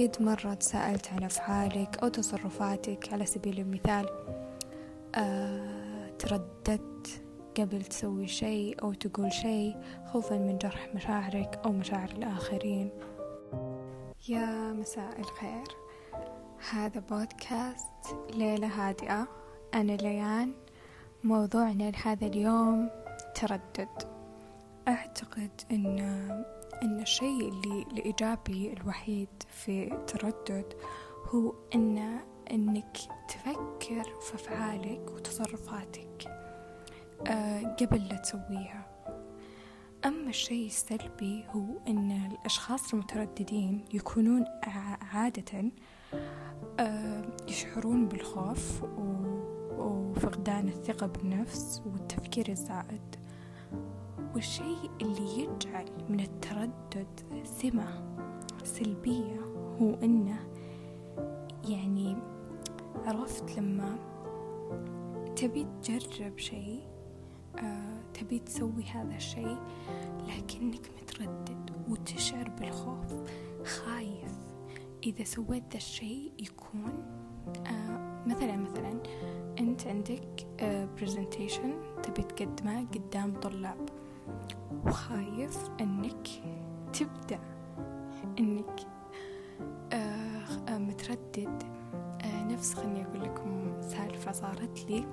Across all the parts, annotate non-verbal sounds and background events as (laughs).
قد مرة تساءلت عن أفعالك أو تصرفاتك. على سبيل المثال أه ترددت قبل تسوي شيء أو تقول شيء خوفا من جرح مشاعرك أو مشاعر الآخرين. يا مساء الخير. هذا بودكاست ليلة هادئة. أنا ليان. موضوعنا لهذا اليوم تردد. أعتقد أن أن الشيء اللي الإيجابي الوحيد في التردد هو أن أنك تفكر في أفعالك وتصرفاتك أه قبل لا تسويها. أما الشيء السلبي هو أن الأشخاص المترددين يكونون عادة أه يشعرون بالخوف وفقدان الثقة بالنفس والتفكير الزائد. والشيء اللي يجعل من التردد سمة سلبية هو أنه يعني عرفت لما تبي تجرب شيء آه تبي تسوي هذا الشيء لكنك متردد وتشعر بالخوف خايف. إذا سويت ذا الشيء يكون آه مثلا مثلا أنت عندك برزنتيشن آه تبي تقدمه قدام طلاب. وخايف إنك تبدأ إنك آه متردد. آه نفس خلني أقول لكم سالفة صارت لي.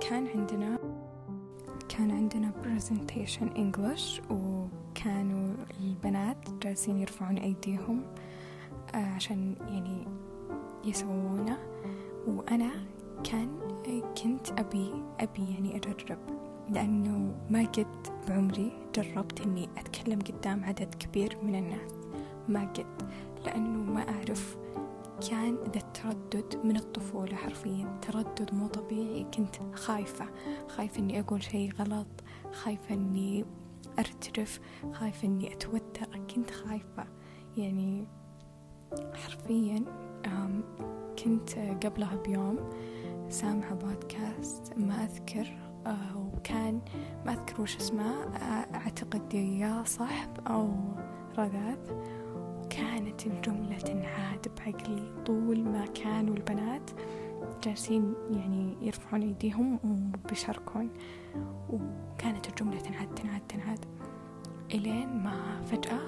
كان عندنا كان عندنا presentation English وكانوا البنات جالسين يرفعون أيديهم آه عشان يعني يسوونه. وأنا كان كنت أبي أبي يعني أجرب. لأنه ما قد بعمري جربت إني أتكلم قدام عدد كبير من الناس. ما قد لأنه ما أعرف كان ذا التردد من الطفولة حرفيا. تردد مو طبيعي كنت خايفة. خايفة إني أقول شيء غلط. خايفة إني أرتجف خايفة إني أتوتر. كنت خايفة. يعني حرفيا كنت قبلها بيوم سامعة بودكاست ما أذكر وكان ما أذكر وش اسمه أعتقد يا صاحب أو رذاذ وكانت الجملة تنعاد بعقلي طول ما كانوا البنات جالسين يعني يرفعون أيديهم وبيشاركون. وكانت الجملة تنعاد تنعاد تنعاد إلين ما فجأة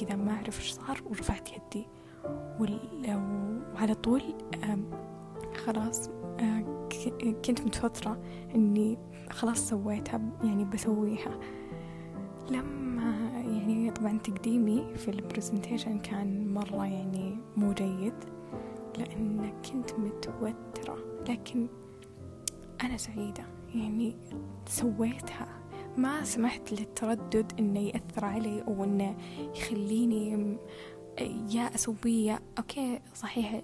كذا ما أعرف إيش صار ورفعت يدي. وعلى طول خلاص آه، كنت متوترة إني خلاص سويتها يعني بسويها. لما يعني طبعا تقديمي في البرزنتيشن كان مرة يعني مو جيد لأن كنت متوترة. لكن أنا سعيدة يعني سويتها. ما سمحت للتردد إنه يأثر علي أو إنه يخليني يا أسويه أوكي صحيح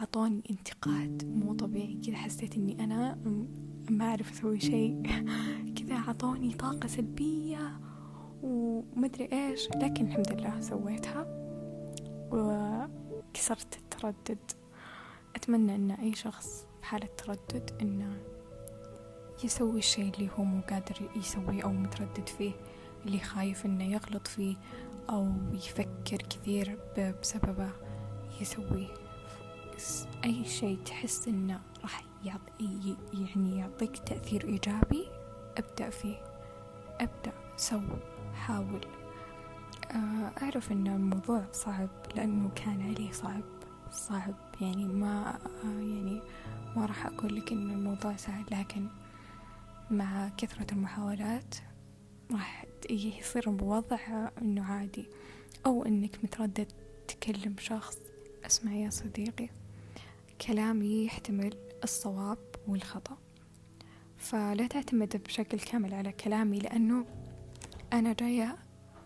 عطوني انتقاد مو طبيعي كذا حسيت إني أنا ما أعرف أسوي شيء. (laughs) كذا عطوني طاقة سلبية ومدري إيش لكن الحمد لله سويتها وكسرت التردد. أتمنى أن أي شخص بحالة تردد أنه يسوي الشيء اللي هو مو قادر يسويه أو متردد فيه اللي خايف أنه يغلط فيه أو يفكر كثير بسببه يسويه. أي شيء تحس إنه راح يعني يعطيك تأثير إيجابي ابدأ فيه. ابدأ سو حاول. آه، أعرف إن الموضوع صعب لأنه كان علي صعب صعب. يعني ما يعني ما راح أقول لك إن الموضوع سهل لكن مع كثرة المحاولات راح يصير بوضع إنه عادي. أو إنك متردد تكلم شخص. اسمع يا صديقي. كلامي يحتمل الصواب والخطأ. فلا تعتمد بشكل كامل على كلامي لأنه أنا جاية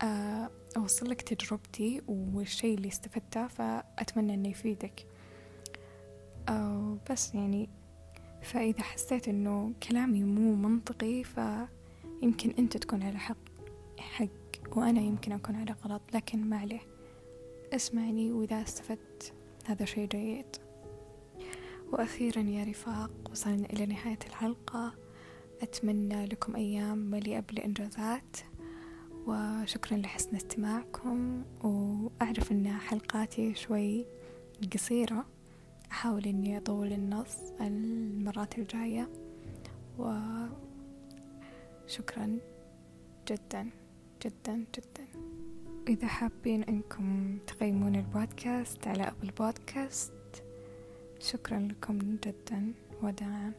آه، أوصل لك تجربتي والشيء اللي استفدته فأتمنى أنه يفيدك. بس يعني فإذا حسيت أنه كلامي مو منطقي فيمكن أنت تكون على حق حق وأنا يمكن أكون على غلط لكن ما عليه. اسمعني وإذا استفدت هذا شيء جيد. وأخيرا يا رفاق وصلنا إلى نهاية الحلقة. أتمنى لكم أيام مليئة بالإنجازات وشكرا لحسن استماعكم. وأعرف أن حلقاتي شوي قصيرة أحاول أني أطول النص المرات الجاية. وشكرا جدا جدا جدا. إذا حابين أنكم تقيمون البودكاست على أبل بودكاست شكرا لكم جدا وداعا.